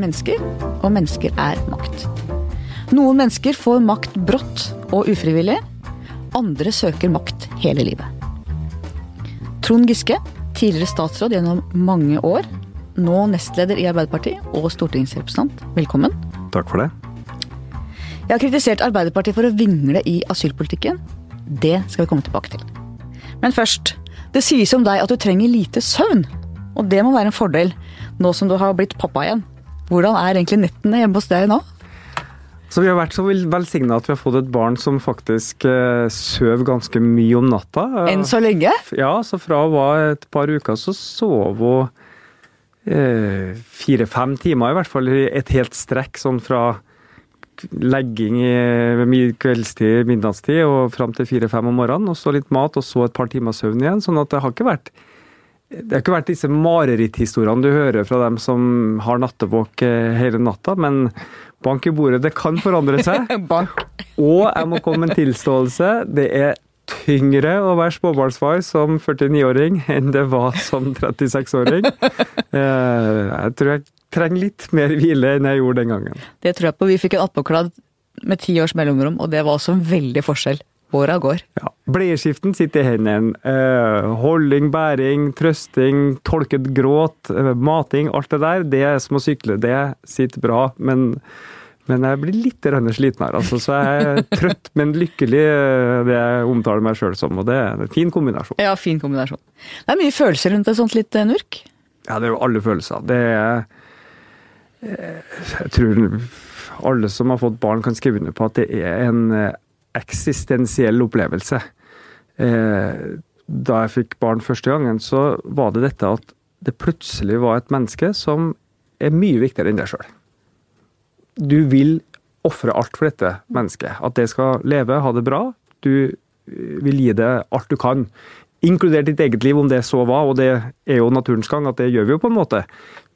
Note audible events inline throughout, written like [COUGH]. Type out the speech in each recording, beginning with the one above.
er mennesker, og mennesker er makt. Noen mennesker får makt brått og ufrivillig. Andre søker makt hele livet. Trond Giske, tidligere statsråd gjennom mange år. Nå nestleder i Arbeiderpartiet og stortingsrepresentant. Velkommen. Takk for det. Jeg har kritisert Arbeiderpartiet for å vingle i asylpolitikken. Det skal vi komme tilbake til. Men først. Det sies om deg at du trenger lite søvn. Og det må være en fordel nå som du har blitt pappa igjen. Hvordan er egentlig nettene hjemme hos deg nå? Så Vi har vært så velsigna at vi har fått et barn som faktisk eh, sover ganske mye om natta. Enn så lenge? Ja, så fra hun var et par uker, så sov hun eh, fire-fem timer i hvert fall et helt strekk. Sånn fra legging i kveldstid, middagstid og fram til fire-fem om morgenen. Og så litt mat, og så et par timer søvn igjen. Sånn at det har ikke vært det har ikke vært disse mareritthistoriene du hører fra dem som har nattevåk eh, hele natta, men bank i bordet, det kan forandre seg. [LAUGHS] og jeg må komme med en tilståelse. Det er tyngre å være småbarnsfar som 49-åring enn det var som 36-åring. Eh, jeg tror jeg trenger litt mer hvile enn jeg gjorde den gangen. Det tror jeg på. Vi fikk en attpåkladd med ti års mellomrom, og det var også en veldig forskjell. Åra går. Ja. Bleieskiften sitter i hendene. Eh, holding, bæring, trøsting, tolket gråt, eh, mating, alt det der. Det er som å sykle. Det sitter bra. Men, men jeg blir litt sliten her, altså. Så jeg er trøtt, men lykkelig, eh, det jeg omtaler meg sjøl som. Og det er en fin kombinasjon. Ja, fin kombinasjon. Det er mye følelser rundt et sånt litt eh, nurk? Ja, det er jo alle følelser. Det er jeg tror alle som har fått barn, kan skrive under på at det er en eksistensiell opplevelse. Eh, da jeg fikk barn første gangen, så var det dette at det plutselig var et menneske som er mye viktigere enn deg sjøl. Du vil ofre alt for dette mennesket. At det skal leve, ha det bra. Du vil gi det alt du kan inkludert ditt eget liv, om det så var, og det er jo naturens gang at det gjør vi jo på en måte.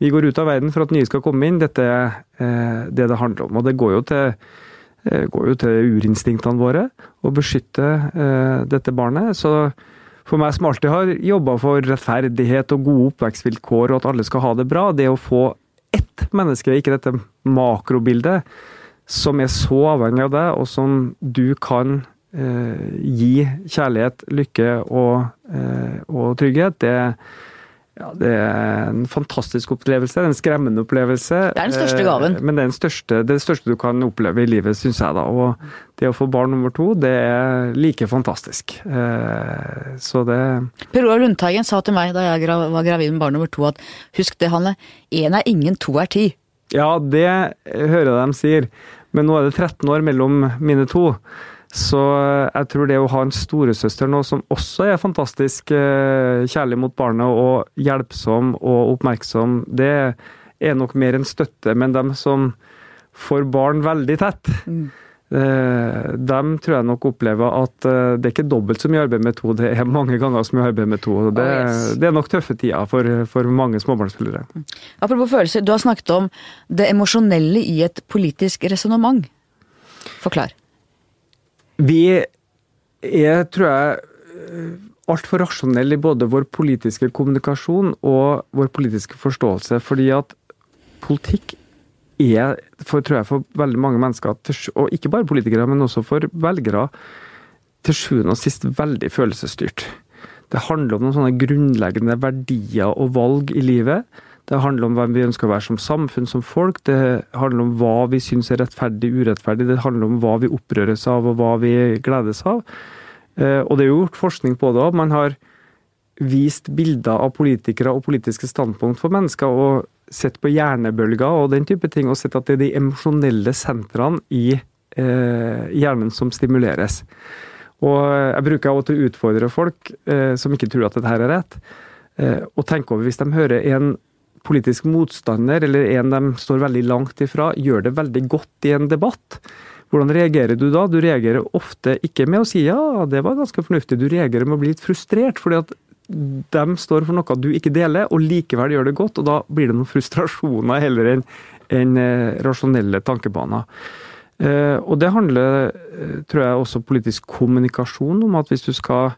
Vi går ut av verden for at nye skal komme inn. Dette er eh, det det handler om. Og det går jo til, eh, går jo til urinstinktene våre å beskytte eh, dette barnet. Så for meg som alltid har jobba for rettferdighet og gode oppvekstvilkår og at alle skal ha det bra, det å få ett menneske, ikke dette makrobildet, som er så avhengig av deg, og som du kan Eh, gi kjærlighet, lykke og, eh, og trygghet, det, ja, det er en fantastisk opplevelse. En skremmende opplevelse. Det er den største eh, gaven. Men det er den største, det største du kan oppleve i livet, syns jeg. da. Og det å få barn nummer to, det er like fantastisk. Så det Per Olav Lundteigen sa til meg da jeg var gravid med barn nummer to at husk det, Hanne, én er ingen, to er ti. Ja, det hører jeg dem sier. Men nå er det 13 år mellom mine to. Så jeg tror det å ha en storesøster nå som også er fantastisk eh, kjærlig mot barnet og hjelpsom og oppmerksom, det er nok mer en støtte. Men dem som får barn veldig tett, mm. Eh, dem tror jeg nok opplever at eh, det er ikke dobbelt så mye arbeid med to, det er mange ganger så mye arbeid med to. Det, oh, yes. det er nok tøffe tider for, for mange småbarnsspillere. Mm. Apropos følelser, du har snakket om det emosjonelle i et politisk resonnement. Forklar. Vi er, tror jeg, altfor rasjonelle i både vår politiske kommunikasjon og vår politiske forståelse. Fordi at politikk er, for, tror jeg, for veldig mange mennesker, og ikke bare politikere, men også for velgere, til sjuende og sist veldig følelsesstyrt. Det handler om noen sånne grunnleggende verdier og valg i livet det handler om hvem vi ønsker å være som samfunn, som folk. Det handler om hva vi syns er rettferdig, urettferdig. Det handler om hva vi opprøres av, og hva vi gledes av. Eh, og det er jo gjort forskning på det òg. Man har vist bilder av politikere og politiske standpunkt for mennesker, og sett på hjernebølger og den type ting, og sett at det er de emosjonelle sentrene i eh, hjernen som stimuleres. Og jeg bruker av og til å utfordre folk eh, som ikke tror at dette er rett, og tenke over hvis de hører en politisk motstander, eller en de står veldig langt ifra, gjør det veldig godt i en debatt. Hvordan reagerer du da? Du reagerer ofte ikke med å si ja, det var ganske fornuftig, du reagerer med å bli litt frustrert. fordi at de står for noe du ikke deler, og likevel gjør det godt. Og da blir det noen frustrasjoner heller enn en eh, rasjonelle tankebaner. Eh, og det handler, eh, tror jeg, også politisk kommunikasjon om at hvis du skal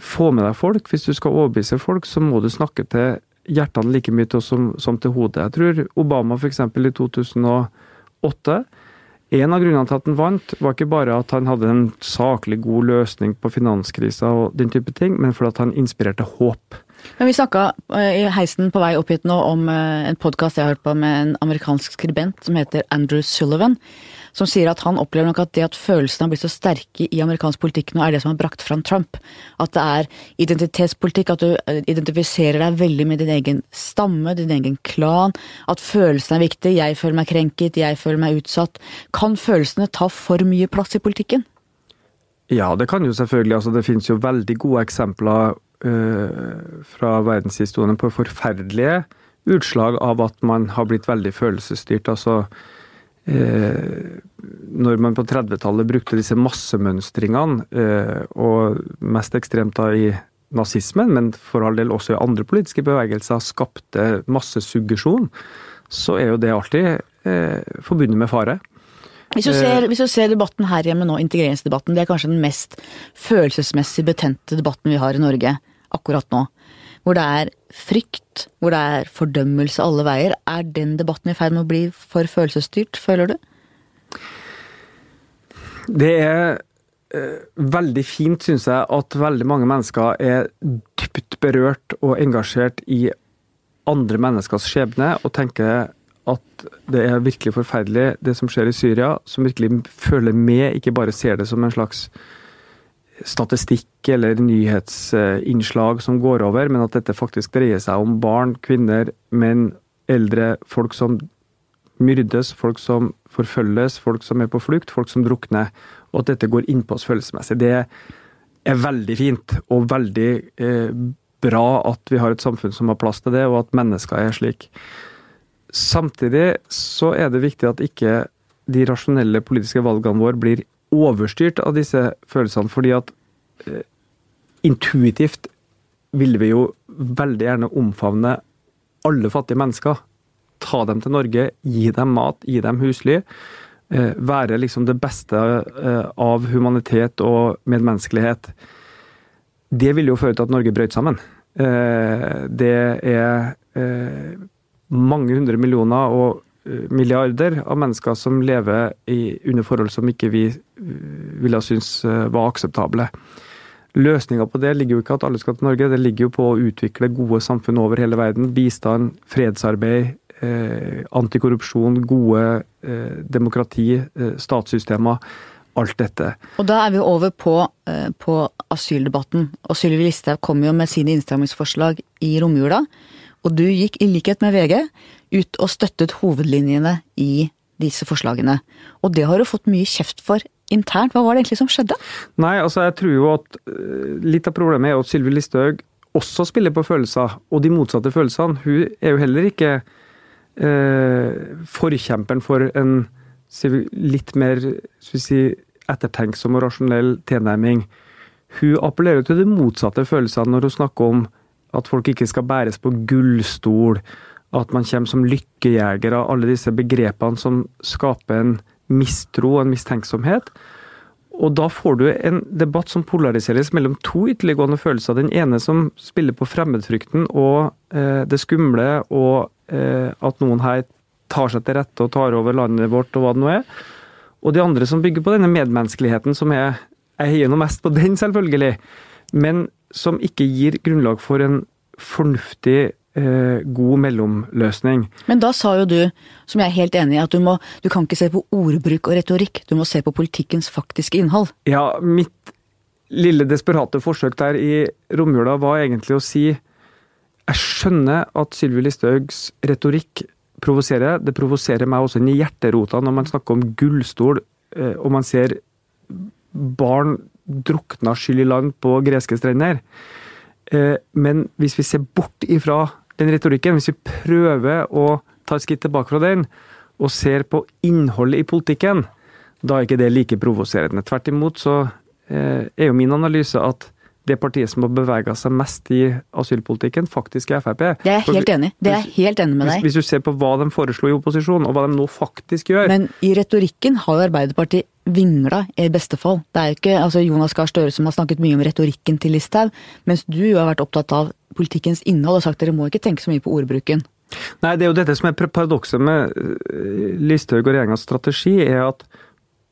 få med deg folk. Hvis du skal overbevise folk, så må du snakke til hjertene like mye til som, som til hodet. Jeg tror Obama f.eks. i 2008 en av grunnene til at han vant, var ikke bare at han hadde en saklig god løsning på finanskrisa og den type ting, men fordi han inspirerte håp. Men Vi snakka i heisen på vei opp hit nå om en podkast jeg har hørt på med en amerikansk skribent som heter Andrew Sullivan som sier at han opplever nok at det at følelsene har blitt så sterke i amerikansk politikk nå, er det som har brakt fram Trump. At det er identitetspolitikk, at du eh, identifiserer deg veldig med din egen stamme, din egen klan. At følelsene er viktig. Jeg føler meg krenket, jeg føler meg utsatt. Kan følelsene ta for mye plass i politikken? Ja, det kan jo selvfølgelig. Altså, det finnes jo veldig gode eksempler øh, fra verdenshistorien på forferdelige utslag av at man har blitt veldig følelsesstyrt. altså når man på 30-tallet brukte disse massemønstringene, eh, og mest ekstremt da i nazismen, men for all del også i andre politiske bevegelser, skapte massesuggesjon, så er jo det alltid eh, forbundet med fare. Hvis du, ser, hvis du, ser, debatten her hjemme nå, integreringsdebatten, det er kanskje den mest følelsesmessig betente debatten vi har i Norge akkurat nå hvor det er frykt, hvor det er fordømmelse alle veier. Er den debatten i ferd med å bli for følelsesstyrt, føler du? Det er eh, veldig fint, syns jeg, at veldig mange mennesker er dypt berørt og engasjert i andre menneskers skjebne, og tenker at det er virkelig forferdelig, det som skjer i Syria, som virkelig føler med, ikke bare ser det som en slags statistikk eller nyhetsinnslag som går over, men at dette faktisk dreier seg om barn, kvinner, menn, eldre, folk som myrdes, folk som forfølges, folk som er på flukt, folk som drukner. Og at dette går innpå oss følelsesmessig. Det er veldig fint og veldig eh, bra at vi har et samfunn som har plass til det, og at mennesker er slik. Samtidig så er det viktig at ikke de rasjonelle politiske valgene våre blir overstyrt av disse følelsene, fordi at eh, intuitivt ville vi jo veldig gjerne omfavne alle fattige mennesker. Ta dem til Norge, gi dem mat, gi dem husly. Eh, være liksom det beste eh, av humanitet og medmenneskelighet. Det ville jo føre til at Norge brøt sammen. Eh, det er eh, mange hundre millioner og milliarder av mennesker som lever i, under forhold som ikke vi ville synes eh, var akseptable. Løsninga på det ligger jo ikke at alle skal til Norge, det ligger jo på å utvikle gode samfunn over hele verden. Bistand, fredsarbeid, eh, antikorrupsjon, gode eh, demokrati, eh, statssystemer. Alt dette. Og da er vi over på, eh, på asyldebatten. Og Sylvi Listhaug kom jo med sine innstrammingsforslag i romjula. Og du gikk, i likhet med VG, ut og støttet hovedlinjene i disse forslagene. Og det har du fått mye kjeft for internt. Hva var det egentlig som skjedde? Nei, altså jeg tror jo at eh, litt av problemet er at Sylvi Listhaug også spiller på følelser, og de motsatte følelsene. Hun er jo heller ikke eh, forkjemperen for en litt mer si, ettertenksom og rasjonell tilnærming. Hun appellerer til de motsatte følelsene når hun snakker om at folk ikke skal bæres på gullstol, at man kommer som lykkejegere, alle disse begrepene som skaper en mistro og en mistenksomhet. Og da får du en debatt som polariseres mellom to ytterliggående følelser. Den ene som spiller på fremmedfrykten og eh, det skumle, og eh, at noen her tar seg til rette og tar over landet vårt, og hva det nå er. Og de andre som bygger på denne medmenneskeligheten, som er Jeg heier nå mest på den, selvfølgelig, men som ikke gir grunnlag for en fornuftig god mellomløsning. Men da sa jo du, som jeg er helt enig i, at du, må, du kan ikke se på ordbruk og retorikk, du må se på politikkens faktiske innhold. Ja, mitt lille desperate forsøk der i romjula var egentlig å si jeg skjønner at Sylvi Listhaugs retorikk provoserer. Det provoserer meg også i hjerterota når man snakker om gullstol, eh, og man ser barn drukna skyld i land på greske strender. Eh, men hvis vi ser bort ifra den retorikken, hvis vi prøver å ta et skritt tilbake fra den, og ser på innholdet i politikken, da er ikke det like provoserende. Tvert imot så eh, er jo min analyse at det partiet som har bevega seg mest i asylpolitikken, faktisk er Frp. Det er jeg helt enig Det er jeg helt enig med deg. Hvis, hvis, du ser på hva de foreslo i opposisjon, og hva de nå faktisk gjør Men i retorikken har jo Arbeiderpartiet vingla, i beste fall. Det er jo ikke altså Jonas Gahr Støre som har snakket mye om retorikken til Listhaug, mens du har vært opptatt av politikkens innhold og sagt dere må ikke tenke så mye på ordbruken. Nei, det er jo dette som er paradokset med eh, Listhaug og regjeringas strategi, er at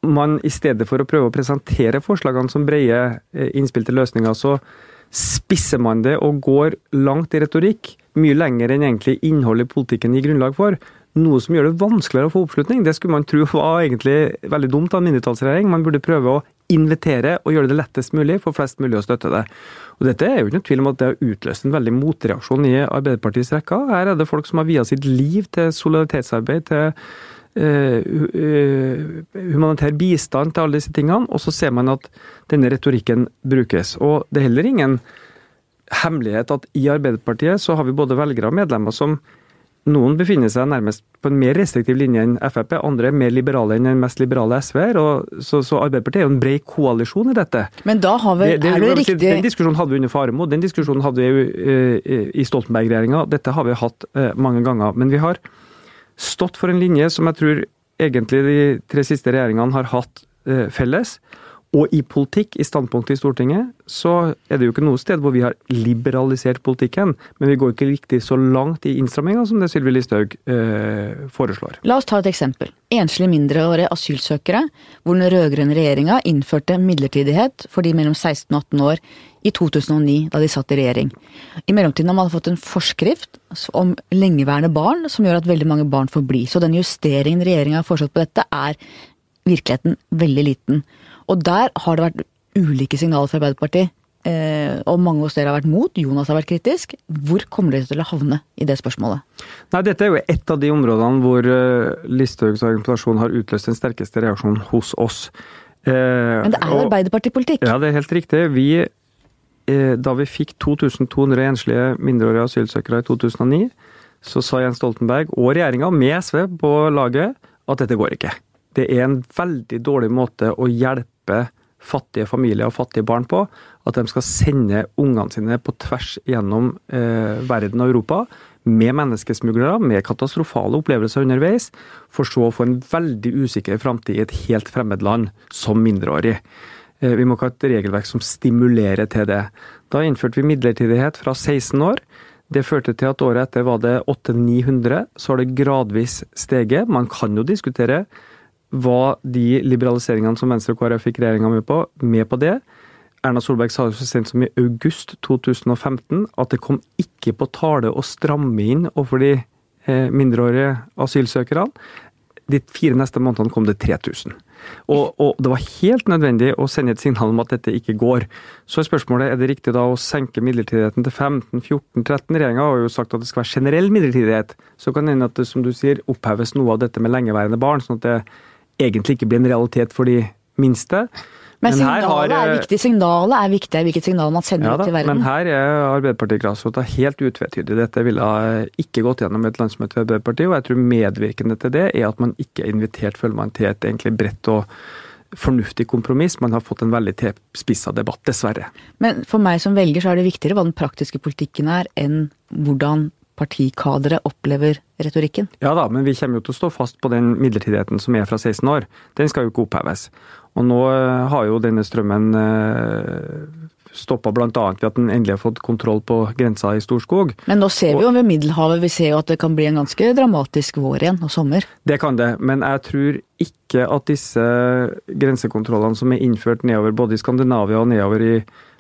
man i stedet for å prøve å presentere forslagene som brede eh, innspill til løsninger, så spisser man det og går langt i retorikk. Mye lenger enn egentlig innholdet i politikken gir grunnlag for. Noe som gjør det vanskeligere å få oppslutning. Det skulle man tro var egentlig veldig dumt av en mindretallsregjering. Man burde prøve å invitere og gjøre det lettest mulig for flest mulig å støtte det. Og Dette er jo ikke noe tvil om at det har utløst en veldig motreaksjon i Arbeiderpartiets rekker. Her er det folk som har via sitt liv til solidaritetsarbeid, til humanitær bistand til alle disse tingene, og så ser man at denne retorikken brukes. Og det er heller ingen hemmelighet at i Arbeiderpartiet så har vi både velgere og medlemmer som noen befinner seg nærmest på en mer restriktiv linje enn Frp, andre er mer liberale enn den mest liberale SV-er. Så, så, Arbeiderpartiet er jo en bred koalisjon i dette. Men da har vi, det, det, er det riktig Den diskusjonen hadde vi under Faremo, den diskusjonen hadde vi uh, i Stoltenberg-regjeringa. Dette har vi hatt mange ganger. Men vi har stått for en linje som jeg tror egentlig de tre siste regjeringene har hatt eh, felles. Og i politikk, i standpunktet i Stortinget, så er det jo ikke noe sted hvor vi har liberalisert politikken, men vi går ikke riktig så langt i innstramminga som det Sylvi Listhaug eh, foreslår. La oss ta et eksempel. Enslige mindreårige asylsøkere, hvor den rød-grønne regjeringa innførte midlertidighet for de mellom 16 og 18 år i 2009, da de satt i regjering. I mellomtiden har man fått en forskrift om lengeværende barn, som gjør at veldig mange barn får bli. Så den justeringen regjeringa har foreslått på dette, er virkeligheten veldig liten. Og der har det vært ulike signaler fra Arbeiderpartiet. Eh, og mange hos dere har vært mot, Jonas har vært kritisk. Hvor kommer dere til å havne i det spørsmålet? Nei, Dette er jo et av de områdene hvor uh, Listhaugs argumentasjon har utløst den sterkeste reaksjonen hos oss. Eh, Men det er jo Arbeiderpartipolitikk? Ja, det er helt riktig. Vi, eh, da vi fikk 2200 enslige mindreårige asylsøkere i 2009, så sa Jens Stoltenberg og regjeringa, med SV på laget, at dette går ikke. Det er en veldig dårlig måte å hjelpe hjelpe fattige familier og fattige barn på. At de skal sende ungene sine på tvers gjennom eh, verden og Europa med menneskesmuglere, med katastrofale opplevelser underveis, for så å få en veldig usikker framtid i et helt fremmed land som mindreårig. Eh, vi må ikke ha et regelverk som stimulerer til det. Da innførte vi midlertidighet fra 16 år. Det førte til at året etter var det 800-900. Så har det gradvis steget. Man kan jo diskutere var de liberaliseringene som Venstre og KrF fikk regjeringa med på, med på det. Erna Solberg sa jo så sent som i august 2015 at det kom ikke på tale å stramme inn overfor de eh, mindreårige asylsøkerne. De fire neste månedene kom det 3000. Og, og, det var helt nødvendig å sende et signal om at dette ikke går. Så er spørsmålet er det riktig da å senke midlertidigheten til 15-14-13. Regjeringa har jo sagt at det skal være generell midlertidighet. Så kan det hende at det som du sier, oppheves noe av dette med lengeværende barn. sånn at det egentlig ikke blir en realitet for de minste. Men, men signalet har, er viktig. Signalet er viktig, hvilket signal man sender ja, ut til verden. Men her er Arbeiderpartiet grasrota helt utvetydig. Dette ville ikke gått gjennom et landsmøte i Arbeiderpartiet, og jeg tror medvirkende til det er at man ikke er invitert, føler man, til et egentlig bredt og fornuftig kompromiss. Man har fått en veldig tilspissa debatt, dessverre. Men for meg som velger så er det viktigere hva den praktiske politikken er, enn hvordan partikadere opplever retorikken? Ja da, men vi kommer jo til å stå fast på den midlertidigheten som er fra 16 år. Den skal jo ikke oppheves. Og nå eh, har jo denne strømmen eh, stoppa bl.a. ved at den endelig har fått kontroll på grensa i Storskog. Men nå ser vi jo ved Middelhavet vi ser jo at det kan bli en ganske dramatisk vår igjen, og sommer. Det kan det, men jeg tror ikke at disse grensekontrollene som er innført nedover både i Skandinavia og nedover i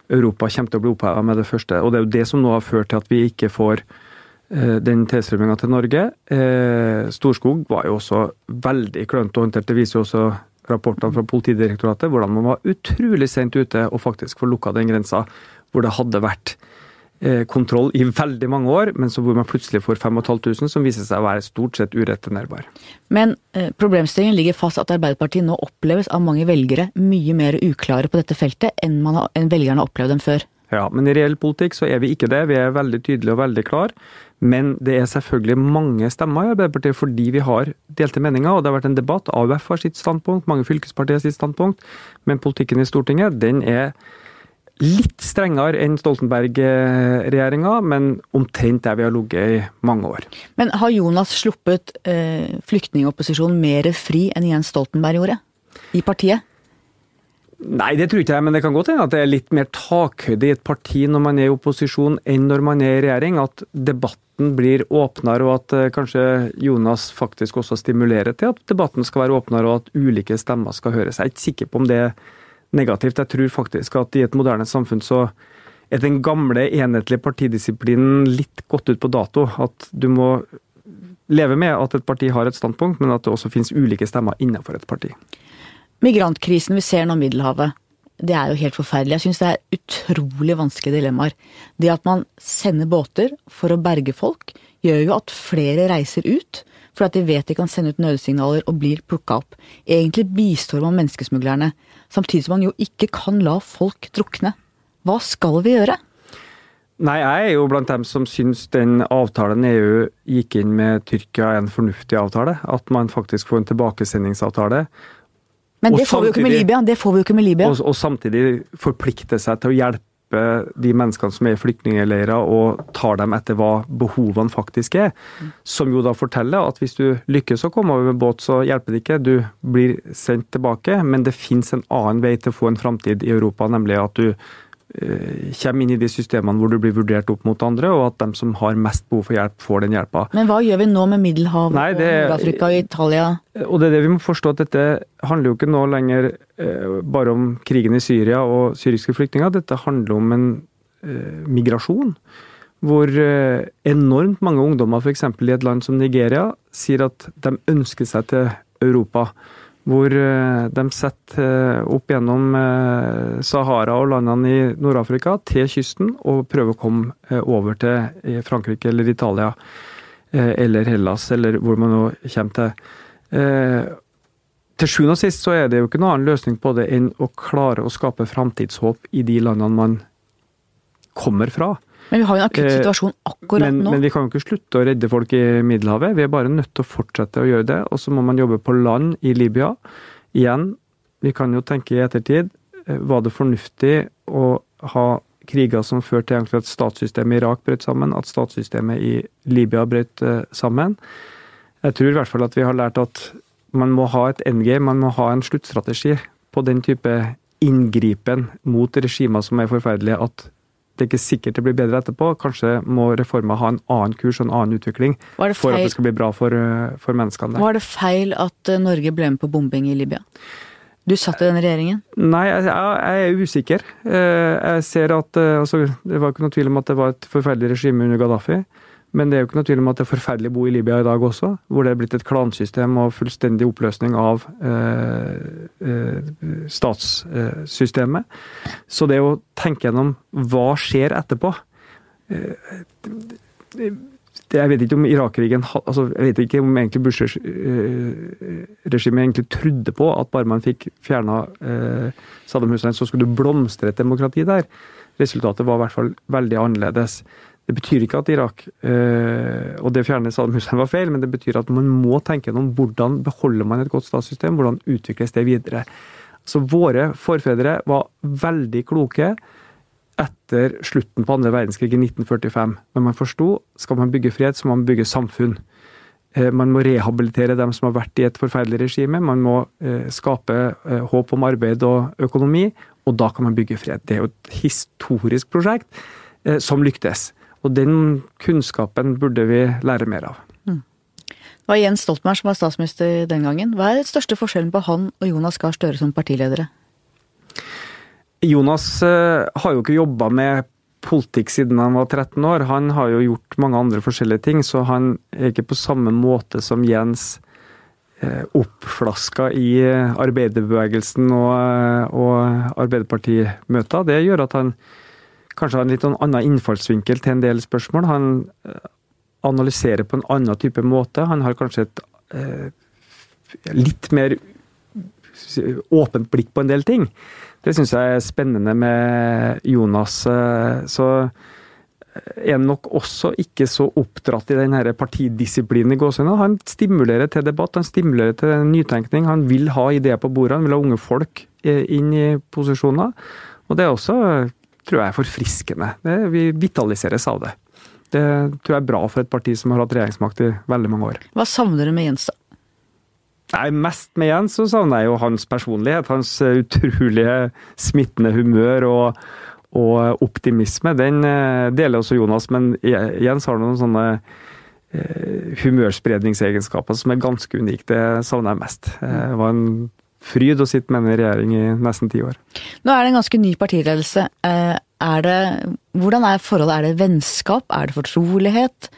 Europa, kommer til å bli oppheva med det første. Og det er jo det som nå har ført til at vi ikke får den tilstrømminga til Norge. Eh, Storskog var jo også veldig klønete håndtert. Det viser jo også rapportene fra Politidirektoratet, hvordan man var utrolig sent ute og faktisk få lukka den grensa hvor det hadde vært eh, kontroll i veldig mange år, men så hvor man plutselig får 5500, som viser seg å være stort sett ureturnerbar. Men eh, problemstillingen ligger fast at Arbeiderpartiet nå oppleves av mange velgere mye mer uklare på dette feltet enn, har, enn velgerne har opplevd dem før. Ja, men i reell politikk så er vi ikke det. Vi er veldig tydelige og veldig klare. Men det er selvfølgelig mange stemmer i Arbeiderpartiet fordi vi har delte meninger, og det har vært en debatt. AUF har sitt standpunkt, mange fylkespartier har sitt standpunkt. Men politikken i Stortinget, den er litt strengere enn Stoltenberg-regjeringa, men omtrent der vi har ligget i mange år. Men har Jonas sluppet eh, flyktningopposisjonen mer fri enn Jens Stoltenberg gjorde? I partiet? Nei, det tror ikke jeg, men det kan godt hende at det er litt mer takhøyde i et parti når man er i opposisjon enn når man er i regjering. At debatten blir åpnere, og at uh, kanskje Jonas faktisk også stimulerer til at debatten skal være åpnere, og at ulike stemmer skal høres. Jeg er ikke sikker på om det er negativt. Jeg tror faktisk at i et moderne samfunn så er den gamle, enhetlige partidisiplinen litt gått ut på dato. At du må leve med at et parti har et standpunkt, men at det også finnes ulike stemmer innenfor et parti. Migrantkrisen vi ser nå i Middelhavet, det er jo helt forferdelig. Jeg syns det er utrolig vanskelige dilemmaer. Det at man sender båter for å berge folk, gjør jo at flere reiser ut. For at de vet de kan sende ut nødsignaler og blir plukka opp. Egentlig bistår man menneskesmuglerne, samtidig som man jo ikke kan la folk drukne. Hva skal vi gjøre? Nei, jeg er jo blant dem som syns den avtalen EU gikk inn med Tyrkia er en fornuftig avtale. At man faktisk får en tilbakesendingsavtale. Men det får samtidig-. Det får vi jo ikke med Libya. Og, og samtidig forplikte seg til å hjelpe de menneskene som er i flyktningleirer, og tar dem etter hva behovene faktisk er. Som jo da forteller at hvis du lykkes å komme over med båt, så hjelper det ikke. Du blir sendt tilbake, men det fins en annen vei til å få en framtid i Europa, nemlig at du kommer inn i de systemene hvor du blir vurdert opp mot andre, og at de som har mest behov for hjelp, får den hjelpa. Men hva gjør vi nå med Middelhavet Nei, det- og Nord-Afrika og Italia? Og det er det vi må forstå, at dette handler jo ikke nå lenger eh, bare om krigen i Syria og syriske flyktninger. Dette handler om en eh, migrasjon. Hvor eh, enormt mange ungdommer, f.eks. i et land som Nigeria, sier at de ønsker seg til Europa. Hvor eh, de setter eh, opp gjennom eh, Sahara og landene i Nord-Afrika til kysten og prøver å komme over til Frankrike eller Italia eller Hellas, eller hvor man nå kommer til. Til sjuende og sist så er det jo ikke noen annen løsning på det enn å klare å skape framtidshåp i de landene man kommer fra. Men vi har jo en akutt Eh, situasjon akkurat Men, nå. men vi kan jo ikke slutte å redde folk i Middelhavet. Vi er bare nødt til å fortsette å gjøre det. Og så må man jobbe på land i Libya. Igjen, vi kan jo tenke i ettertid. eh, Var det fornuftig å ha kriger som førte til at statssystemet i Irak brøt sammen, at statssystemet i Libya brøt eh, sammen? Jeg tror i hvert fall at vi har lært at man må ha et endgame, man må ha en sluttstrategi på den type inngripen mot regimer som er forferdelige, at det er ikke sikkert det blir bedre etterpå. Kanskje må reformer ha en annen kurs og en annen utvikling for at det skal bli bra for, eh, for menneskene der. var det feil at eh, Norge ble med på bombing i Libya? Du satt i den regjeringen. Nei, jeg, jeg er usikker. Eh, Jeg ser at altså, Det var ikke noe tvil om at det var et forferdelig regime under Gaddafi. Men det er jo ikke noe tvil om at det er forferdelig å bo i Libya i dag også, hvor det er blitt et klansystem og fullstendig oppløsning av eh, eh, statssystemet. Så det å tenke gjennom hva skjer etterpå eh, det, Jeg vet ikke om Irak-krigen altså, Jeg vet ikke om egentlig Bush-regimet egentlig trodde på at bare man fikk fjerna eh, Saddam Hussein, så skulle du blomstre et demokrati der. Resultatet var i hvert fall veldig annerledes. Det betyr ikke at Irak øh, og det å fjerne Saddam Hussein var feil, men det betyr at man må tenke gjennom hvordan beholder man et godt statssystem, hvordan utvikles det videre. Så våre forfedre var veldig kloke etter slutten på andre verdenskrig i 1945. Men man forsto skal man bygge fred, så må man bygge samfunn. Eh, Man må rehabilitere dem som har vært i et forferdelig regime. Man må eh, skape håp om arbeid og økonomi, og da kan man bygge fred. Det er jo et historisk prosjekt som lyktes. Og den kunnskapen burde vi lære mer av. Det var Jens Stoltenberg som var statsminister den gangen. Hva er den største forskjellen på han og Jonas Gahr Støre som partiledere? Jonas eh, har jo ikke jobba med politikk siden han var 13 år. Han har jo gjort mange andre forskjellige ting, så han er ikke på samme måte som Jens eh, oppflaska i eh, arbeiderbevegelsen og, og Arbeiderpartimøter. Det gjør at han kanskje har en litt sånn annen innfallsvinkel til en del spørsmål. Han eh, analyserer på en annen type måte. Han har kanskje et eh, litt mer åpent blikk på en del ting. Det syns jeg er spennende med Jonas. eh, Så er nok også ikke så oppdratt i den her partidisiplinen i gåsehudene. Han stimulerer til debatt, han stimulerer til nytenkning. Han vil ha ideer på bordet, han vil ha unge folk eh, inn i posisjoner. Og det er også tror jeg er forfriskende. Det, vi vitaliseres av det. Det tror jeg er bra for et parti som har hatt regjeringsmakt i veldig mange år. Hva savner du med Jens, da? Nei, Mest med Jens så savner jeg jo hans personlighet. Hans eh, utrolige smittende humør og, og optimisme. Den eh, deler også Jonas, men Jens har noen sånne eh, humørspredningsegenskaper som er ganske unike. Det savner jeg mest. Det var en fryd å sitte med henne i regjering i nesten ti år. Nå er det en ganske ny partiledelse. Er det, hvordan er forholdet? Er det vennskap? Er det fortrolighet?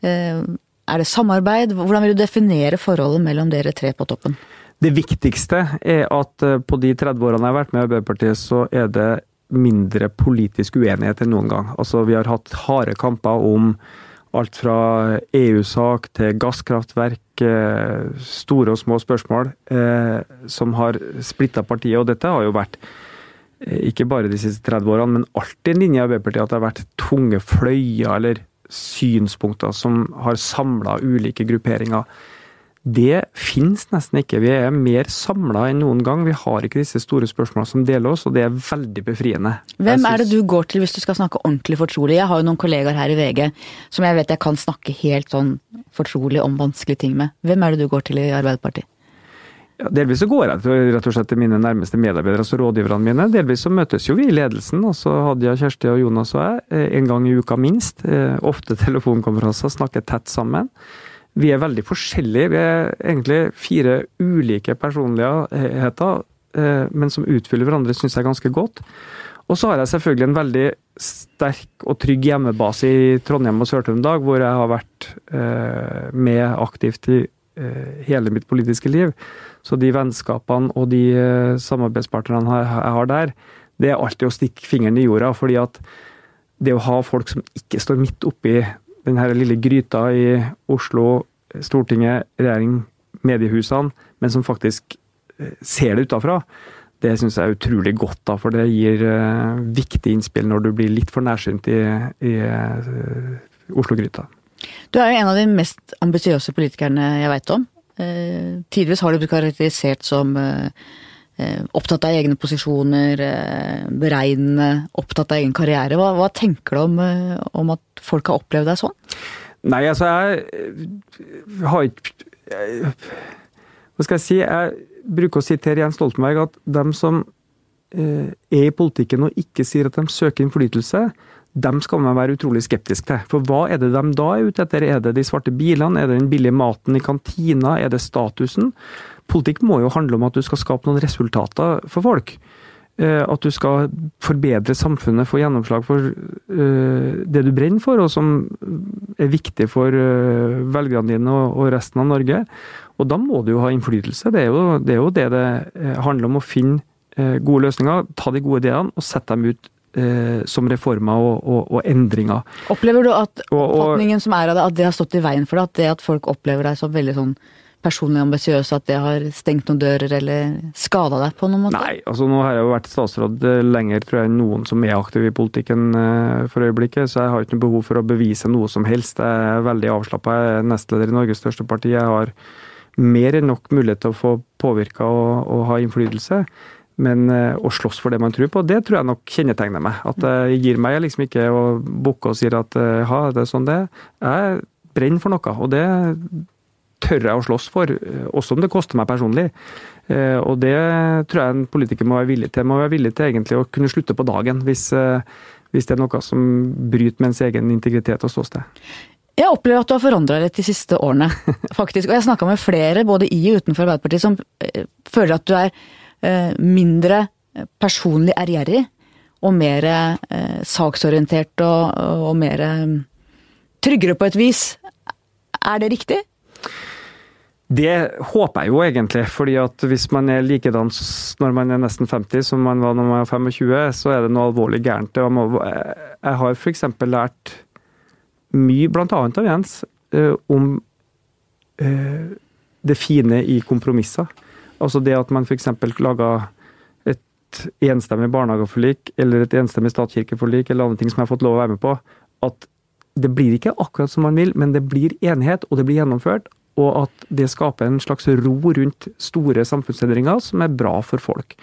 Er det samarbeid? Hvordan vil du definere forholdet mellom dere tre på toppen? Det viktigste er at eh, på de 30 årene jeg har vært med i Arbeiderpartiet, så er det mindre politisk uenighet enn noen gang. Altså, vi har hatt harde kamper om alt fra EU-sak til gasskraftverk, eh, store og små spørsmål, eh, som har splitta partiet. Og dette har jo vært, eh, ikke bare de siste 30 årene, men alltid en linje i Arbeiderpartiet at det har vært tunge fløyer eller synspunkter som har samla ulike grupperinger. Det finnes nesten ikke. Vi er mer samla enn noen gang. Vi har ikke disse store spørsmålene som deler oss, og det er veldig befriende. Hvem er det du går til hvis du skal snakke ordentlig fortrolig? Jeg har jo noen kollegaer her i VG som jeg vet jeg kan snakke helt sånn fortrolig om vanskelige ting med. Hvem er det du går til i Arbeiderpartiet? Ja, delvis så går jeg rett og slett til mine nærmeste medarbeidere, altså rådgiverne mine. Delvis så møtes jo vi i ledelsen, altså Hadia, Kjersti og Jonas og jeg, eh, en gang i uka minst. Eh, ofte telefonkonferanser, snakker tett sammen. Vi er veldig forskjellige. Vi er egentlig fire ulike personligheter, eh, men som utfyller hverandre, syns jeg ganske godt. Og så har jeg selvfølgelig en veldig sterk og trygg hjemmebase i Trondheim og Sør-Trøndelag, hvor jeg har vært med aktivt i hele mitt politiske liv. Så de vennskapene og de eh, samarbeidspartnerne jeg har der, det er alltid å stikke fingeren i jorda. fordi at det å ha folk som ikke står midt oppi den her lille gryta i Oslo, Stortinget, regjering, mediehusene, men som faktisk eh, ser det utafra, det syns jeg er utrolig godt, da, for det gir uh, viktige innspill når du blir litt for nærsynt i, i uh, Oslo-gryta. Du er jo en av de mest ambisiøse politikerne jeg veit om. Uh, tidvis har du blitt karakterisert som eh, eh, opptatt av egne posisjoner, beregnende, opptatt av egen karriere. Hva, hva tenker du om, om, at folk har opplevd deg sånn? Nei, altså jeg har ikke Hva skal jeg si? Jeg bruker å sitere Jens Stoltenberg at dem som er i politikken og ikke sier at de søker innflytelse, dem skal man være utrolig skeptisk til. For hva er det de da er ute etter? Er det de svarte bilene? Er det den billige maten i kantina? Er det statusen? Politikk må jo handle om at du skal skape noen resultater for folk. Eh, at du skal forbedre samfunnet, få gjennomslag for eh, det du brenner for, og som er viktig for eh, velgerne dine og resten av Norge. Og da må du jo ha innflytelse. Det er jo det er jo det, det handler om. Å finne gode løsninger, ta de gode ideene og sette dem ut eh, som reformer og, og, og, endringer. Opplever du at oppfatningen som er av det, at det har stått i veien for deg? At det at folk opplever deg som veldig sånn personlig ambisiøs, at det har stengt noen dører eller skada deg på noen måte? Nei, altså nå har jeg jo vært statsråd eh, lenger tror jeg, enn noen som er aktiv i politikken eh, for øyeblikket, så jeg har ikke noe behov for å bevise noe som helst. Jeg er veldig avslappa. Jeg er nestleder i Norges største parti. Jeg har mer enn nok mulighet til å få påvirka og, og ha innflytelse. Men eh, å slåss for det man tror på, det tror jeg nok kjennetegner meg. At jeg gir meg liksom ikke å bukke og sier at ja, det er sånn det er. Jeg brenner for noe, og det tør jeg å slåss for, eh, også om det koster meg personlig. Og det tror jeg en politiker må være villig til. Må være villig til egentlig å kunne slutte på dagen, hvis, hvis det er noe som bryter med ens egen integritet og ståsted. Jeg opplever at du har forandra deg de siste årene, [LAUGHS] faktisk. Og jeg snakka med flere, både i og utenfor Arbeiderpartiet, som føler at du er Eh, mindre personlig ærgjerrig og mer eh, saksorientert og, og mer eh, tryggere på et vis. Er det riktig? Det håper jeg jo egentlig, fordi at hvis man er likedan når man er nesten 50 som man var når man var 25, så er det noe alvorlig gærent. Jeg har f.eks. lært mye, bl.a. av Jens, om det fine i kompromisser. Altså det at man f.eks. laga et enstemmig barnehageforlik eller et enstemmig statskirkeforlik eller andre ting som jeg har fått lov å være med på, at det blir ikke akkurat som man vil, men det blir enighet, og det blir gjennomført. Og at det skaper en slags ro rundt store samfunnsendringer som er bra for folk.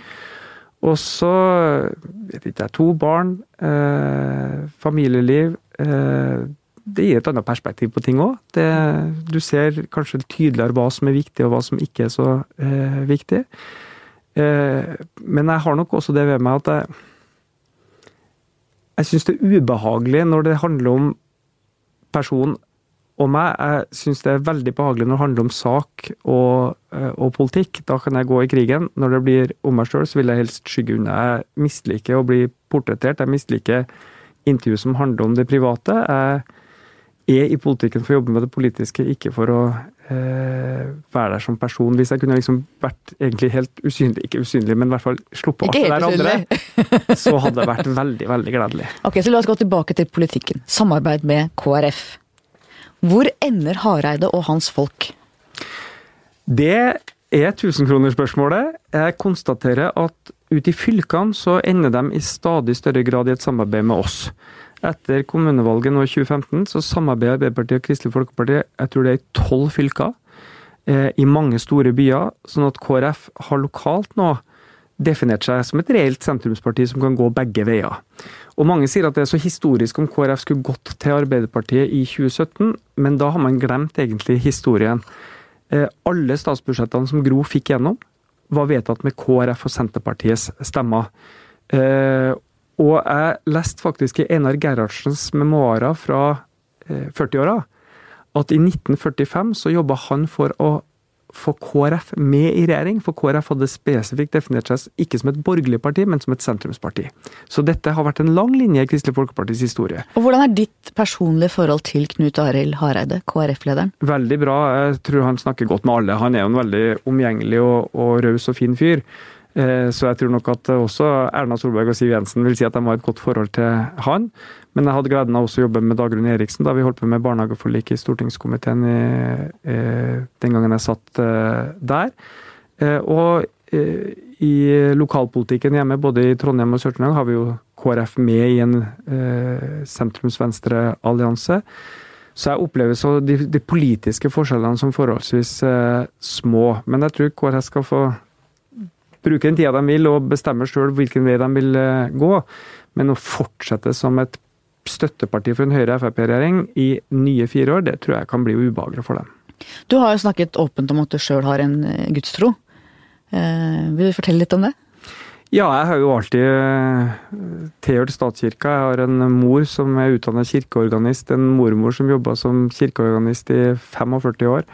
Og så vet ikke jeg, to barn, eh, familieliv eh, Det gir et annet perspektiv på ting òg. Du ser kanskje tydeligere hva som er viktig, og hva som ikke er så eh, viktig. Eh, men jeg har nok også det ved meg at jeg jeg syns det er ubehagelig når det handler om person og meg. Jeg syns det er veldig behagelig når det handler om sak og, eh, og, politikk. Da kan jeg gå i krigen. Når det blir om meg sjøl, så vil jeg helst skygge unna. Jeg misliker å bli portrettert. Jeg misliker intervju som handler om det private. Jeg er i politikken for å jobbe med det politiske, ikke for å eh, være der som person. Hvis jeg kunne liksom vært egentlig helt usynlig, ikke usynlig, men i hvert fall sluppet alt det der andre, så hadde det vært veldig, veldig gledelig. Ok, så La oss gå tilbake til politikken. Samarbeid med KrF. Hvor ender Hareide og hans folk? Det er tusenkronerspørsmålet. Jeg konstaterer at ute i fylkene så ender de i stadig større grad i et samarbeid med oss. Etter kommunevalget nå i 2015 så samarbeider Arbeiderpartiet og Kristelig Folkeparti jeg tror det er i tolv fylker, eh, i mange store byer. Sånn at KrF har lokalt nå definert seg som et reelt sentrumsparti som kan gå begge veier. Og Mange sier at det er så historisk om KrF skulle gått til Arbeiderpartiet i 2017, men da har man glemt egentlig historien. Eh, alle statsbudsjettene som Gro fikk gjennom, var vedtatt med KrF og Senterpartiets stemmer. Eh, og jeg leste faktisk i Einar Gerhardsens memoarer fra 40-åra eh, at i 1945 så jobba han for å få KrF med i regjering, for KrF hadde spesifikt definert seg ikke som et borgerlig parti, men som et sentrumsparti. Så dette har vært en lang linje i Kristelig Folkepartis historie. Og Hvordan er ditt personlige forhold til Knut Arild Hareide, KrF-lederen? Veldig bra. Jeg tror han snakker godt med alle. Han er jo en veldig omgjengelig og, og raus og fin fyr. Eh, så jeg tror nok at også Erna Solberg og Siv Jensen vil si at de har et godt forhold til han. Men jeg hadde gleden av også å jobbe med Dagrun Eriksen da vi holdt på med barnehageforlik i stortingskomiteen i, den gangen jeg satt eh, der. Eh, og i lokalpolitikken hjemme, både i Trondheim og Sør-Trøndelag, har vi jo KrF med i en sentrums-venstre-allianse. Så jeg opplever så de, de, politiske forskjellene som forholdsvis små. Men jeg tror KrF skal få bruke den tida de vil og bestemme sjøl hvilken vei de vil eh, gå. Men å fortsette som et støtteparti for en Høyre-Frp-regjering i nye fire år, det tror jeg kan bli ubehagelig for dem. Du har jo snakket åpent om at du sjøl har en eh, gudstro. Eh, vil du fortelle litt om det? Ja, jeg har jo alltid tilhørt statskirka. Jeg har en mor som er utdannet kirkeorganist, en mormor som jobba som kirkeorganist i 45 år.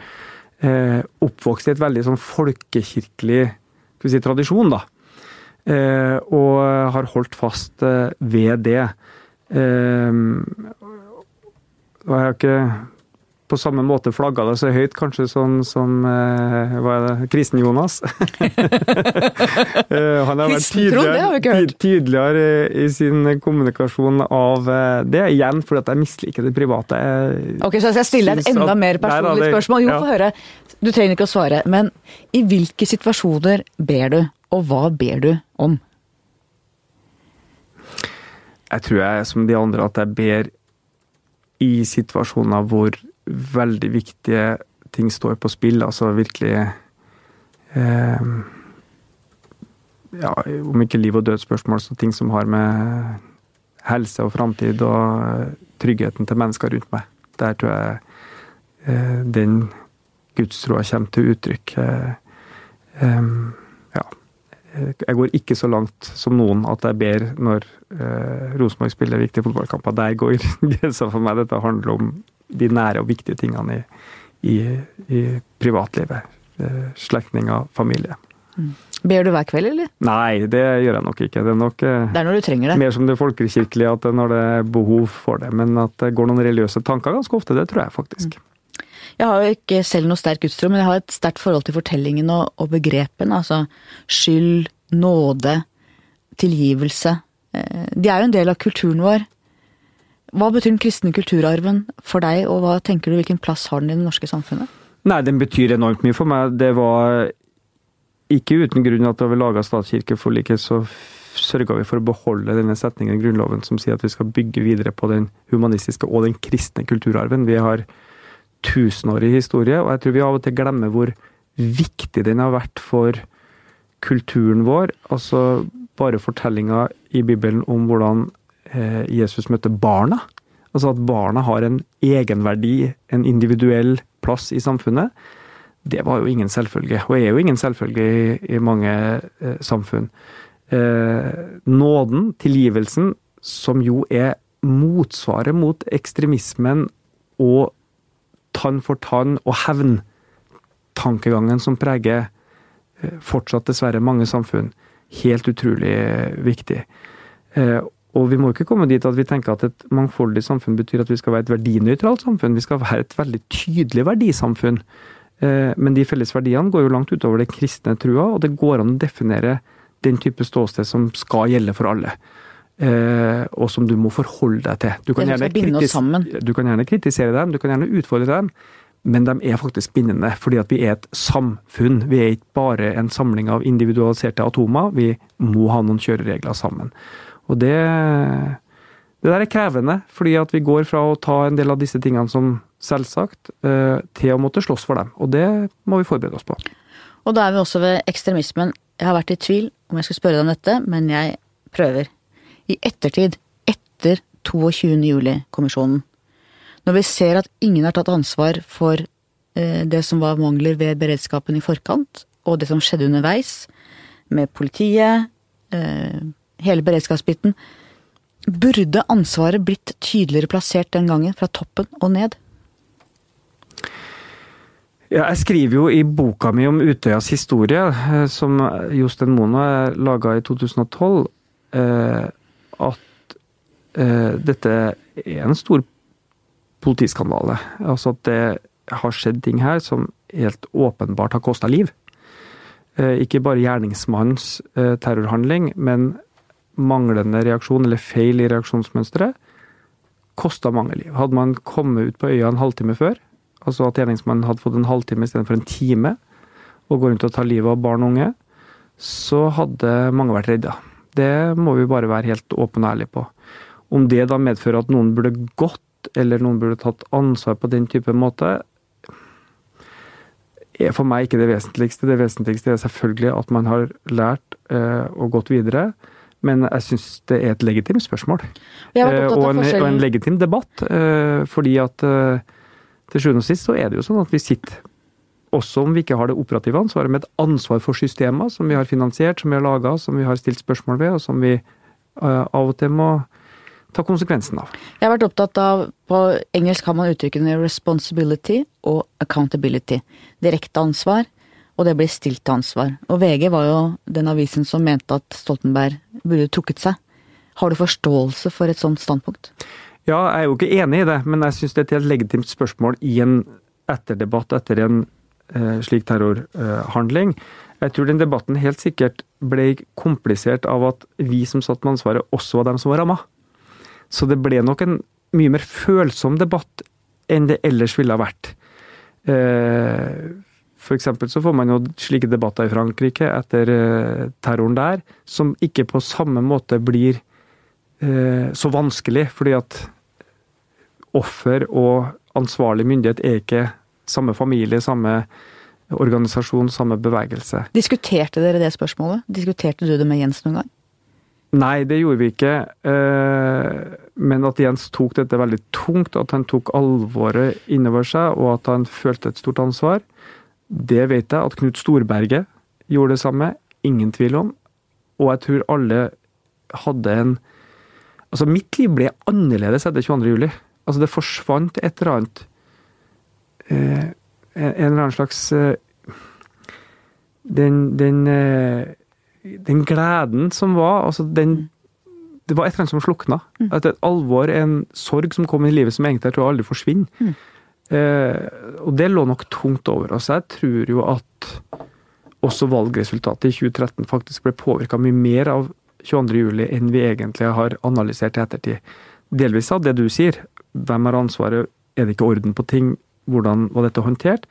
oppvokst i et veldig sånn folkekirkelig si, tradisjon, da. Eh, og har holdt fast eh, ved det. Eh, og jeg har ikke på samme måte flagga det så høyt, kanskje sånn som eh, hva er det, Kristen-Jonas. [LAUGHS] Eh, han har vært tydeligere, tydeligere, i sin kommunikasjon av eh, det, igjen fordi at jeg misliker det private. Jeg ok, Så jeg stiller et enda mer personlig spørsmål. Jo, få høre. Du trenger ikke å svare, men i hvilke situasjoner ber du, og hva ber du om? Jeg tror jeg som de andre at jeg ber i situasjoner hvor veldig viktige ting står på spill. Altså virkelig eh, ja, Om ikke liv og død-spørsmål, så ting som har med helse og framtid og tryggheten til mennesker rundt meg. Der tror jeg eh, den gudstroa kommer til uttrykk. Eh, eh. Jeg går ikke så langt som noen at jeg ber når eh, Rosenborg spiller viktige fotballkamper. Der går grensa for meg. Dette handler om de nære og viktige tingene i, i, i privatlivet. Eh, slektninger, familie. Mm. Ber du hver kveld, eller? Nei, det gjør jeg nok ikke. Det er nok eh, det er når du trenger det. mer som det folkekirkelige, at når det er behov for det. Men at det går noen religiøse tanker ganske ofte, det tror jeg faktisk. Mm. Jeg har jo ikke selv noe sterk gudstro, men jeg har et sterkt forhold til fortellingen og, og begrepene. Altså skyld, nåde, tilgivelse. Eh, de er jo en del av kulturen vår. Hva betyr den kristne kulturarven for deg, og hva tenker du, hvilken plass har den i det norske samfunnet? Nei, den betyr enormt mye for meg. Det var ikke uten grunn at da vi laga statskirkeforliket, så sørga vi for å beholde denne setningen i Grunnloven som sier at vi skal bygge videre på den humanistiske og den kristne kulturarven. Vi har tusenårig historie, og jeg tror vi av og til glemmer hvor viktig den har vært for kulturen vår. Altså bare fortellinga i Bibelen om hvordan eh, Jesus møtte barna. Altså at barna har en egenverdi, en individuell plass i samfunnet. Det var jo ingen selvfølge, og er jo ingen selvfølge i, i mange eh, samfunn. Eh, nåden, tilgivelsen, som jo er motsvaret mot ekstremismen og tann for tann og hevntankegangen som preger eh, fortsatt dessverre mange samfunn. Helt utrolig viktig. Eh, og vi må ikke komme dit at vi tenker at et mangfoldig samfunn betyr at vi skal være et verdinøytralt samfunn. Vi skal være et veldig tydelig verdisamfunn. Eh, men de felles verdiene går jo langt utover den kristne trua, og det går an å definere den type ståsted som skal gjelde for alle. Eh, og som du må forholde deg til. Du kan, gjerne du kan gjerne kritisere dem, du kan gjerne utfordre dem, men de er faktisk bindende. Fordi at vi er et samfunn. Vi er ikke bare en samling av individualiserte atomer. Vi må ha noen kjøreregler sammen. Og det, det der er krevende, fordi at vi går fra å ta en del av disse tingene som selvsagt, eh, til å måtte slåss for dem. Og det må vi forberede oss på. Og da er vi også ved ekstremismen. Jeg har vært i tvil om jeg skulle spørre deg om dette, men jeg prøver. I ettertid, etter 22. juli-kommisjonen, når vi ser at ingen har tatt ansvar for eh, det som var mangler ved beredskapen i forkant, og det som skjedde underveis, med politiet, eh, hele beredskapsbiten. Burde ansvaret blitt tydeligere plassert den gangen, fra toppen og ned? Ja, jeg skriver jo i boka mi om Utøyas historie, eh, som Jostein Mono laga i 2012, eh, at eh, dette er en stor politiskandale. Altså at det har skjedd ting her som helt åpenbart har kosta liv. Ikke bare gjerningsmannens terrorhandling, men manglende reaksjon eller feil i reaksjonsmønsteret kosta mange liv. Hadde man kommet ut på øya en halvtime før, altså at gjerningsmannen hadde fått en halvtime istedenfor en time, og går rundt og tar livet av barn og unge, så hadde mange vært redda. Det må vi bare være helt åpne og ærlige på. Om det da medfører at noen burde gått, eller noen burde tatt ansvar på den type måte, er for meg ikke det vesentligste. Det vesentligste er selvfølgelig at man har lært eh, og gått videre. Men jeg syns det er et legitimt spørsmål. Eh, og, en, og, en, legitim debatt. Eh, fordi at eh, til sjuende og sist så er det jo sånn at vi sitter, også om vi ikke har det operative ansvaret, med et ansvar for systemer som vi har finansiert, som vi har laga, som vi har stilt spørsmål ved, og som vi av og til må ta konsekvensen av. Jeg har vært opptatt av På engelsk har man uttrykkene responsibility og accountability. Direkte ansvar og det blir stilt til ansvar. Og VG var jo den avisen som mente at Stoltenberg burde trukket seg. Har du forståelse for et sånt standpunkt? Ja, jeg er jo ikke enig i det, men jeg syns det er et helt legitimt spørsmål i en etterdebatt etter en eh, slik terrorhandling. Jeg tror den debatten helt sikkert ble komplisert av at vi som satt med ansvaret, også var dem som var ramma. Så det ble nok en mye mer følsom debatt enn det ellers ville ha vært. for F.eks. så får man jo slike debatter i Frankrike etter eh, terroren der, som ikke på samme måte blir eh, så vanskelig, fordi at offer og ansvarlig myndighet er ikke samme familie, samme organisasjon, samme bevegelse. Diskuterte dere det spørsmålet? Diskuterte du det med Jens noen gang? Nei, det gjorde vi ikke. Eh, men at Jens tok dette veldig tungt, at han tok alvoret innover seg, og at han følte et stort ansvar, det vet jeg at Knut Storberget gjorde det samme. Ingen tvil om. Og jeg tror alle hadde en Altså, mitt liv ble annerledes etter 22. juli. Altså, det forsvant et eller annet En eller annen slags eh, Den, den, eh, den gleden som var Altså, den Det var et eller annet som slukna. Mm. Et alvor, en sorg som kom i livet som egentlig jeg tror aldri forsvinner. Mm. Eh, og det lå nok tungt over oss. Jeg tror jo at også valgresultatet i 2013 faktisk ble påvirka mye mer av 22.07 enn vi egentlig har analysert i ettertid. Delvis av det du sier. Hvem har ansvaret? Er det ikke orden på ting? Hvordan var dette håndtert?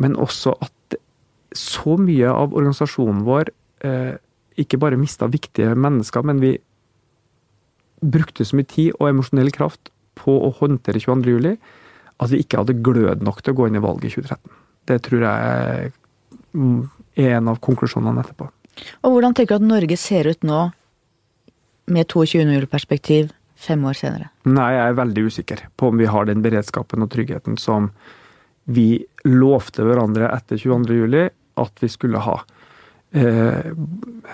Men også at så mye av organisasjonen vår eh, ikke bare mista viktige mennesker, men vi brukte så mye tid og emosjonell kraft på å håndtere 22.07 at vi ikke hadde glød nok til å gå inn i valget i 2013. Det tror jeg er en av konklusjonene etterpå. Og hvordan tenker du at Norge ser ut nå, med 22.07-perspektiv, fem år senere? Nei, jeg er veldig usikker på om vi har den beredskapen og tryggheten som vi lovte hverandre etter 22.07 at vi skulle ha. Eh,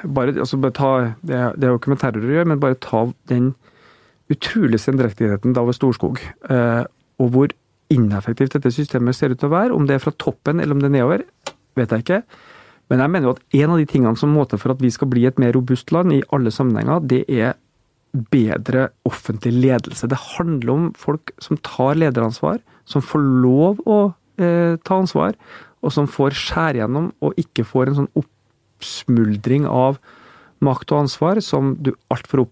bare, altså bare ta, det, det er jo ikke med terror å gjøre, men bare ta den utrolig sendrektigheten da ved Storskog. Eh, og hvor ineffektivt dette systemet ser ut til å være. Om det er fra toppen eller om det er nedover, vet jeg ikke. Men jeg mener jo at en av de tingene som må til for at vi skal bli et mer robust land i alle sammenhenger, det er bedre offentlig ledelse. Det handler om folk som tar lederansvar, som får lov å eh, ta ansvar, og som får skjære gjennom og ikke får en sånn oppsmuldring av makt og ansvar som du altfor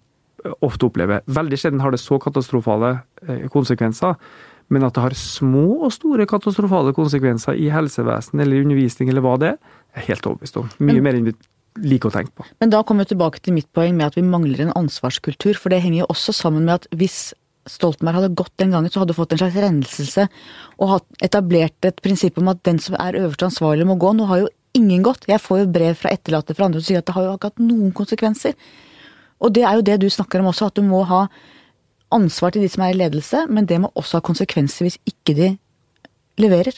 ofte opplever. Veldig sjelden har det så katastrofale eh, konsekvenser. Men at det har små og store katastrofale konsekvenser i helsevesen eller undervisning eller hva det er, er helt overbevist om. Mye mer enn vi liker å tenke på. Men da kommer vi tilbake til mitt poeng med at vi mangler en ansvarskultur. For det henger jo også sammen med at hvis Stoltenberg hadde gått den gangen, så hadde du fått en slags renselse og etablert et prinsipp om at den som er øverste ansvarlig, må gå. Nå har jo ingen gått. Jeg får jo brev fra etterlatte fra andre som sier at det har jo ikke hatt noen konsekvenser. Og det er jo det du snakker om også, at du må ha ansvar til de som er i ledelse, men det må også ha konsekvenser hvis ikke de leverer.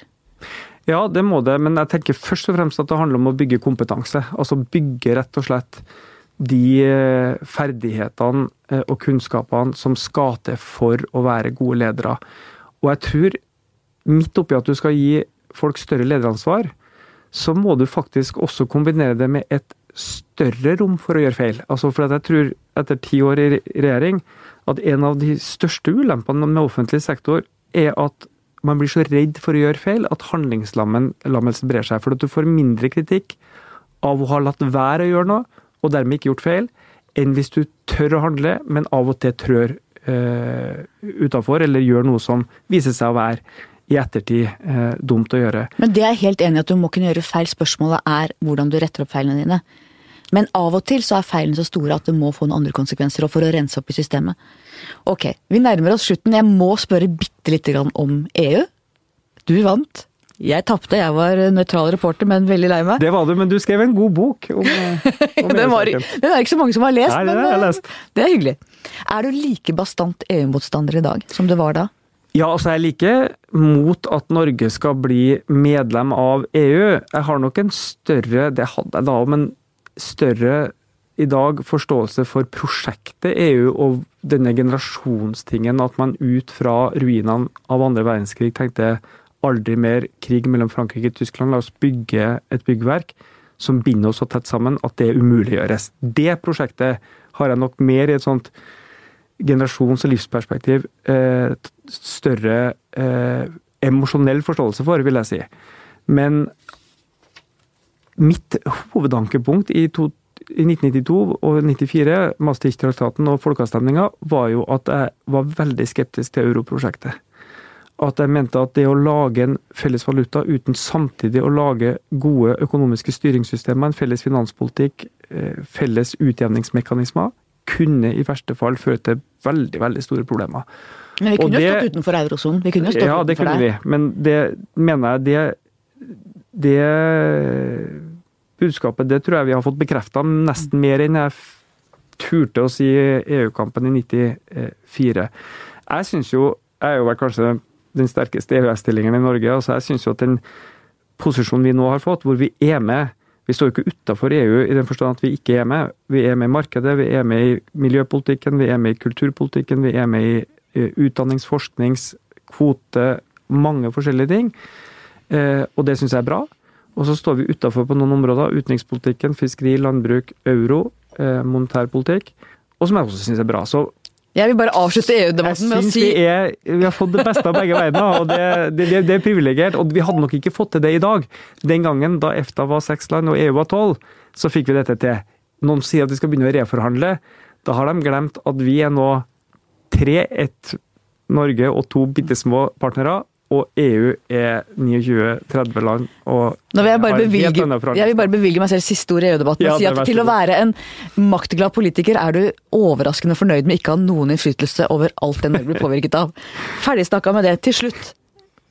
Ja, det må det, men jeg tenker først og fremst at det handler om å bygge kompetanse. Altså bygge rett og slett de eh, ferdighetene eh, og kunnskapene som skal til for å være gode ledere. Og jeg tror, midt oppi at du skal gi folk større lederansvar, så må du faktisk også kombinere det med et større rom for å gjøre feil. Altså for jeg tror, etter ti år i regjering, at en av de største ulempene med offentlig sektor er at man blir så redd for å gjøre feil at handlingslammelsen brer seg. For at du får mindre kritikk av å ha latt være å gjøre noe, og dermed ikke gjort feil, enn hvis du tør å handle, men av og til trør uh, utafor, eller gjør noe som viser seg å være i ettertid eh, dumt å gjøre. Men det er jeg helt enig i at du må kunne gjøre feil. Spørsmålet er hvordan du retter opp feilene dine. Men av og til så er feilene så store at det må få noen andre konsekvenser, og for å rense opp i systemet. Ok, vi nærmer oss slutten. Jeg må spørre bitte lite grann om EU. Du vant. Jeg tapte, jeg var nøytral reporter, men veldig lei meg. Det var du, men du skrev en god bok om, om [LAUGHS] den, var, den er ikke så mange som har lest, Nei, men det, lest. det er hyggelig. Er du like bastant EU-motstander i dag som du var da? Ja, altså jeg er like mot at Norge skal bli medlem av EU. Jeg har nok en større, det hadde jeg da, men større i dag forståelse for prosjektet EU og denne generasjonstingen, at man ut fra ruinene av andre verdenskrig tenkte aldri mer krig mellom Frankrike og Tyskland, la oss bygge et byggverk som binder oss så tett sammen at det umuliggjøres. Det prosjektet har jeg nok mer i et sånt generasjons- og livsperspektiv eh, større eh, emosjonell forståelse for, vil jeg si. Men mitt hovedankepunkt i, to, i 1992 og 1994, Maastricht-traktaten og folkeavstemninga, var jo at jeg var veldig skeptisk til europrosjektet. At jeg mente at det å lage en felles valuta uten samtidig å lage gode økonomiske styringssystemer, en felles finanspolitikk, eh, felles utjevningsmekanismer, kunne i verste fall føre til veldig, veldig store problemer. Men vi kunne jo stått utenfor eurosonen. Vi kunne jo stått ja, det kunne vi. Men det mener jeg det, det budskapet det tror jeg vi har fått bekrefta nesten mer enn jeg turte å si EU-kampen i 94. Jeg syns jo Jeg er jo kanskje den sterkeste EØS-stillingen i Norge. altså Jeg syns jo at den posisjonen vi nå har fått, hvor vi er med Vi står jo ikke utafor EU i den forstand at vi ikke er med. Vi er med i markedet, vi er med i miljøpolitikken, vi er med i kulturpolitikken, vi er med i utdannings-, forsknings-, kvote, mange forskjellige ting. Eh, og det syns jeg er bra. Og så står vi utafor på noen områder. Utenrikspolitikken, fiskeri, landbruk, euro, eh, monetærpolitikk. Og som jeg også syns er bra. Så jeg vil bare avslutte EU-debatten med å si vi, er, vi har fått det beste av begge verdener, og det, det, det, er privilegert. Og vi hadde nok ikke fått til det i dag. Den gangen da EFTA var seks land og EU var tolv, så fikk vi dette til. Noen sier at vi skal begynne å reforhandle. Da har de glemt at vi er nå tre, ett Norge og to bitte små partnere, og EU er 29-30 land. og Nå vil jeg, bare bevilge, jeg vil bare bevilge meg selv siste ord i EU-debatten og si at til å være en maktglad politiker er du overraskende fornøyd med ikke å ha noen innflytelse over alt det Norge blir påvirket av. [LAUGHS] Ferdig snakka med det. Til slutt,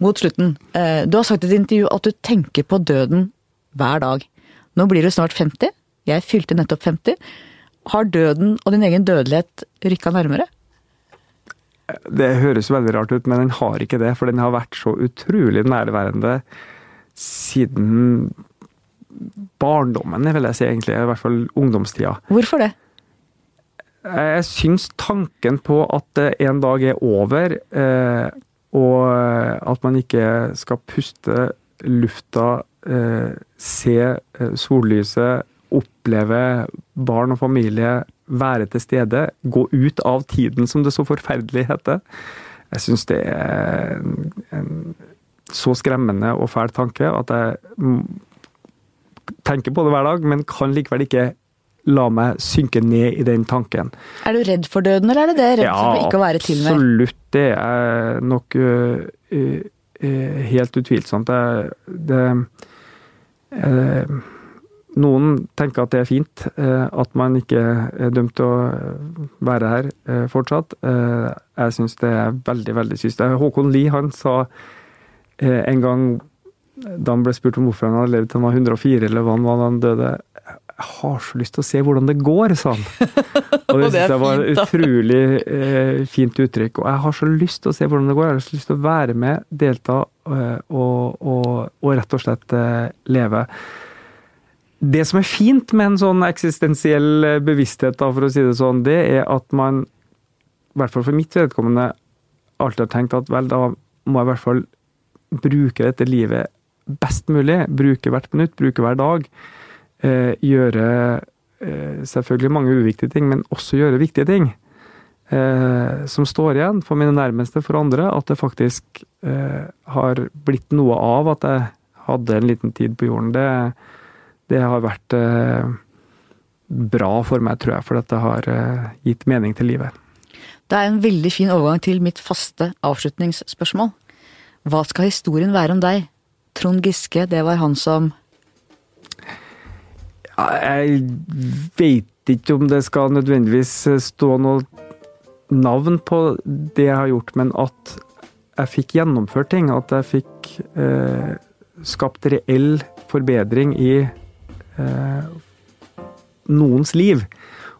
mot slutten. Du har sagt i et intervju at du tenker på døden hver dag. Nå blir du snart 50. Jeg fylte nettopp 50. Har døden og din egen dødelighet rykka nærmere? Det høres veldig rart ut, men den har ikke det. For den har vært så utrolig nærværende siden barndommen, vil jeg si egentlig. I hvert fall ungdomstida. Hvorfor det? Jeg syns tanken på at en dag er over, eh, og at man ikke skal puste lufta, eh, se eh, sollyset, oppleve barn og familie, være til stede, gå ut av tiden, som det så forferdelig heter. Jeg syns det er en, en så skremmende og fæl tanke at jeg tenker på det hver dag, men kan likevel ikke la meg synke ned i den tanken. Er du redd for døden, eller er det det redd ja, for ikke å være til med? Absolutt. Det er nok uh, uh, helt utvilsomt. Det, det uh, Noen tenker at det er fint at man ikke er dømt til å være her fortsatt. Jeg syns det er veldig, veldig sykt. Håkon Lie han sa en gang da han ble spurt om hvorfor han hadde levd til han var 104, eller hva han var da han døde jeg har så lyst til å se hvordan det går, sa han. [LAUGHS] Og det, syns jeg var et utrolig eh, fint uttrykk. Og jeg har så lyst til å se hvordan det går. Jeg har så lyst til å være med, delta eh, og, og, og, rett og slett eh, leve. Det som er fint med en sånn eksistensiell eh, bevissthet, da, for å si det sånn, det er at man, i hvert fall for mitt vedkommende, alltid har tenkt at vel, da må jeg i hvert fall bruke dette livet best mulig. Bruke hvert minutt, bruke hver dag eh, gjøre eh, selvfølgelig mange uviktige ting, men også gjøre viktige ting. Eh, som står igjen for mine nærmeste, for andre. At det faktisk eh, har blitt noe av at jeg hadde en liten tid på jorden. Det, det har vært eh, bra for meg, tror jeg, for dette har eh, gitt mening til livet. Det er en veldig fin overgang til mitt faste avslutningsspørsmål. Hva skal historien være om deg? Trond Giske, det var han som jeg vet ikke om det skal nødvendigvis stå noe navn på det jeg har gjort, men at jeg fikk gjennomført ting. At jeg fikk eh, skapt reell forbedring i eh, noens liv.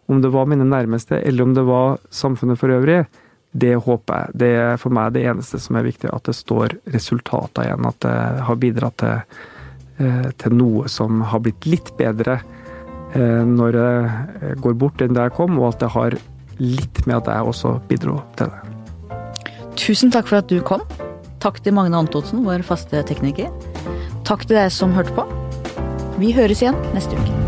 Om det var mine nærmeste, eller om det var samfunnet for øvrig. Det håper jeg. Det er for meg det eneste som er viktig. At det står resultater igjen. At det har bidratt til Eh, til noe som har blitt litt bedre eh, når jeg går bort enn da jeg kom, og at det har litt med at jeg også bidro til det. Tusen takk for at du kom. Takk til Magne Antonsen, vår faste tekniker. Takk til deg som hørte på. Vi høres igjen neste uke.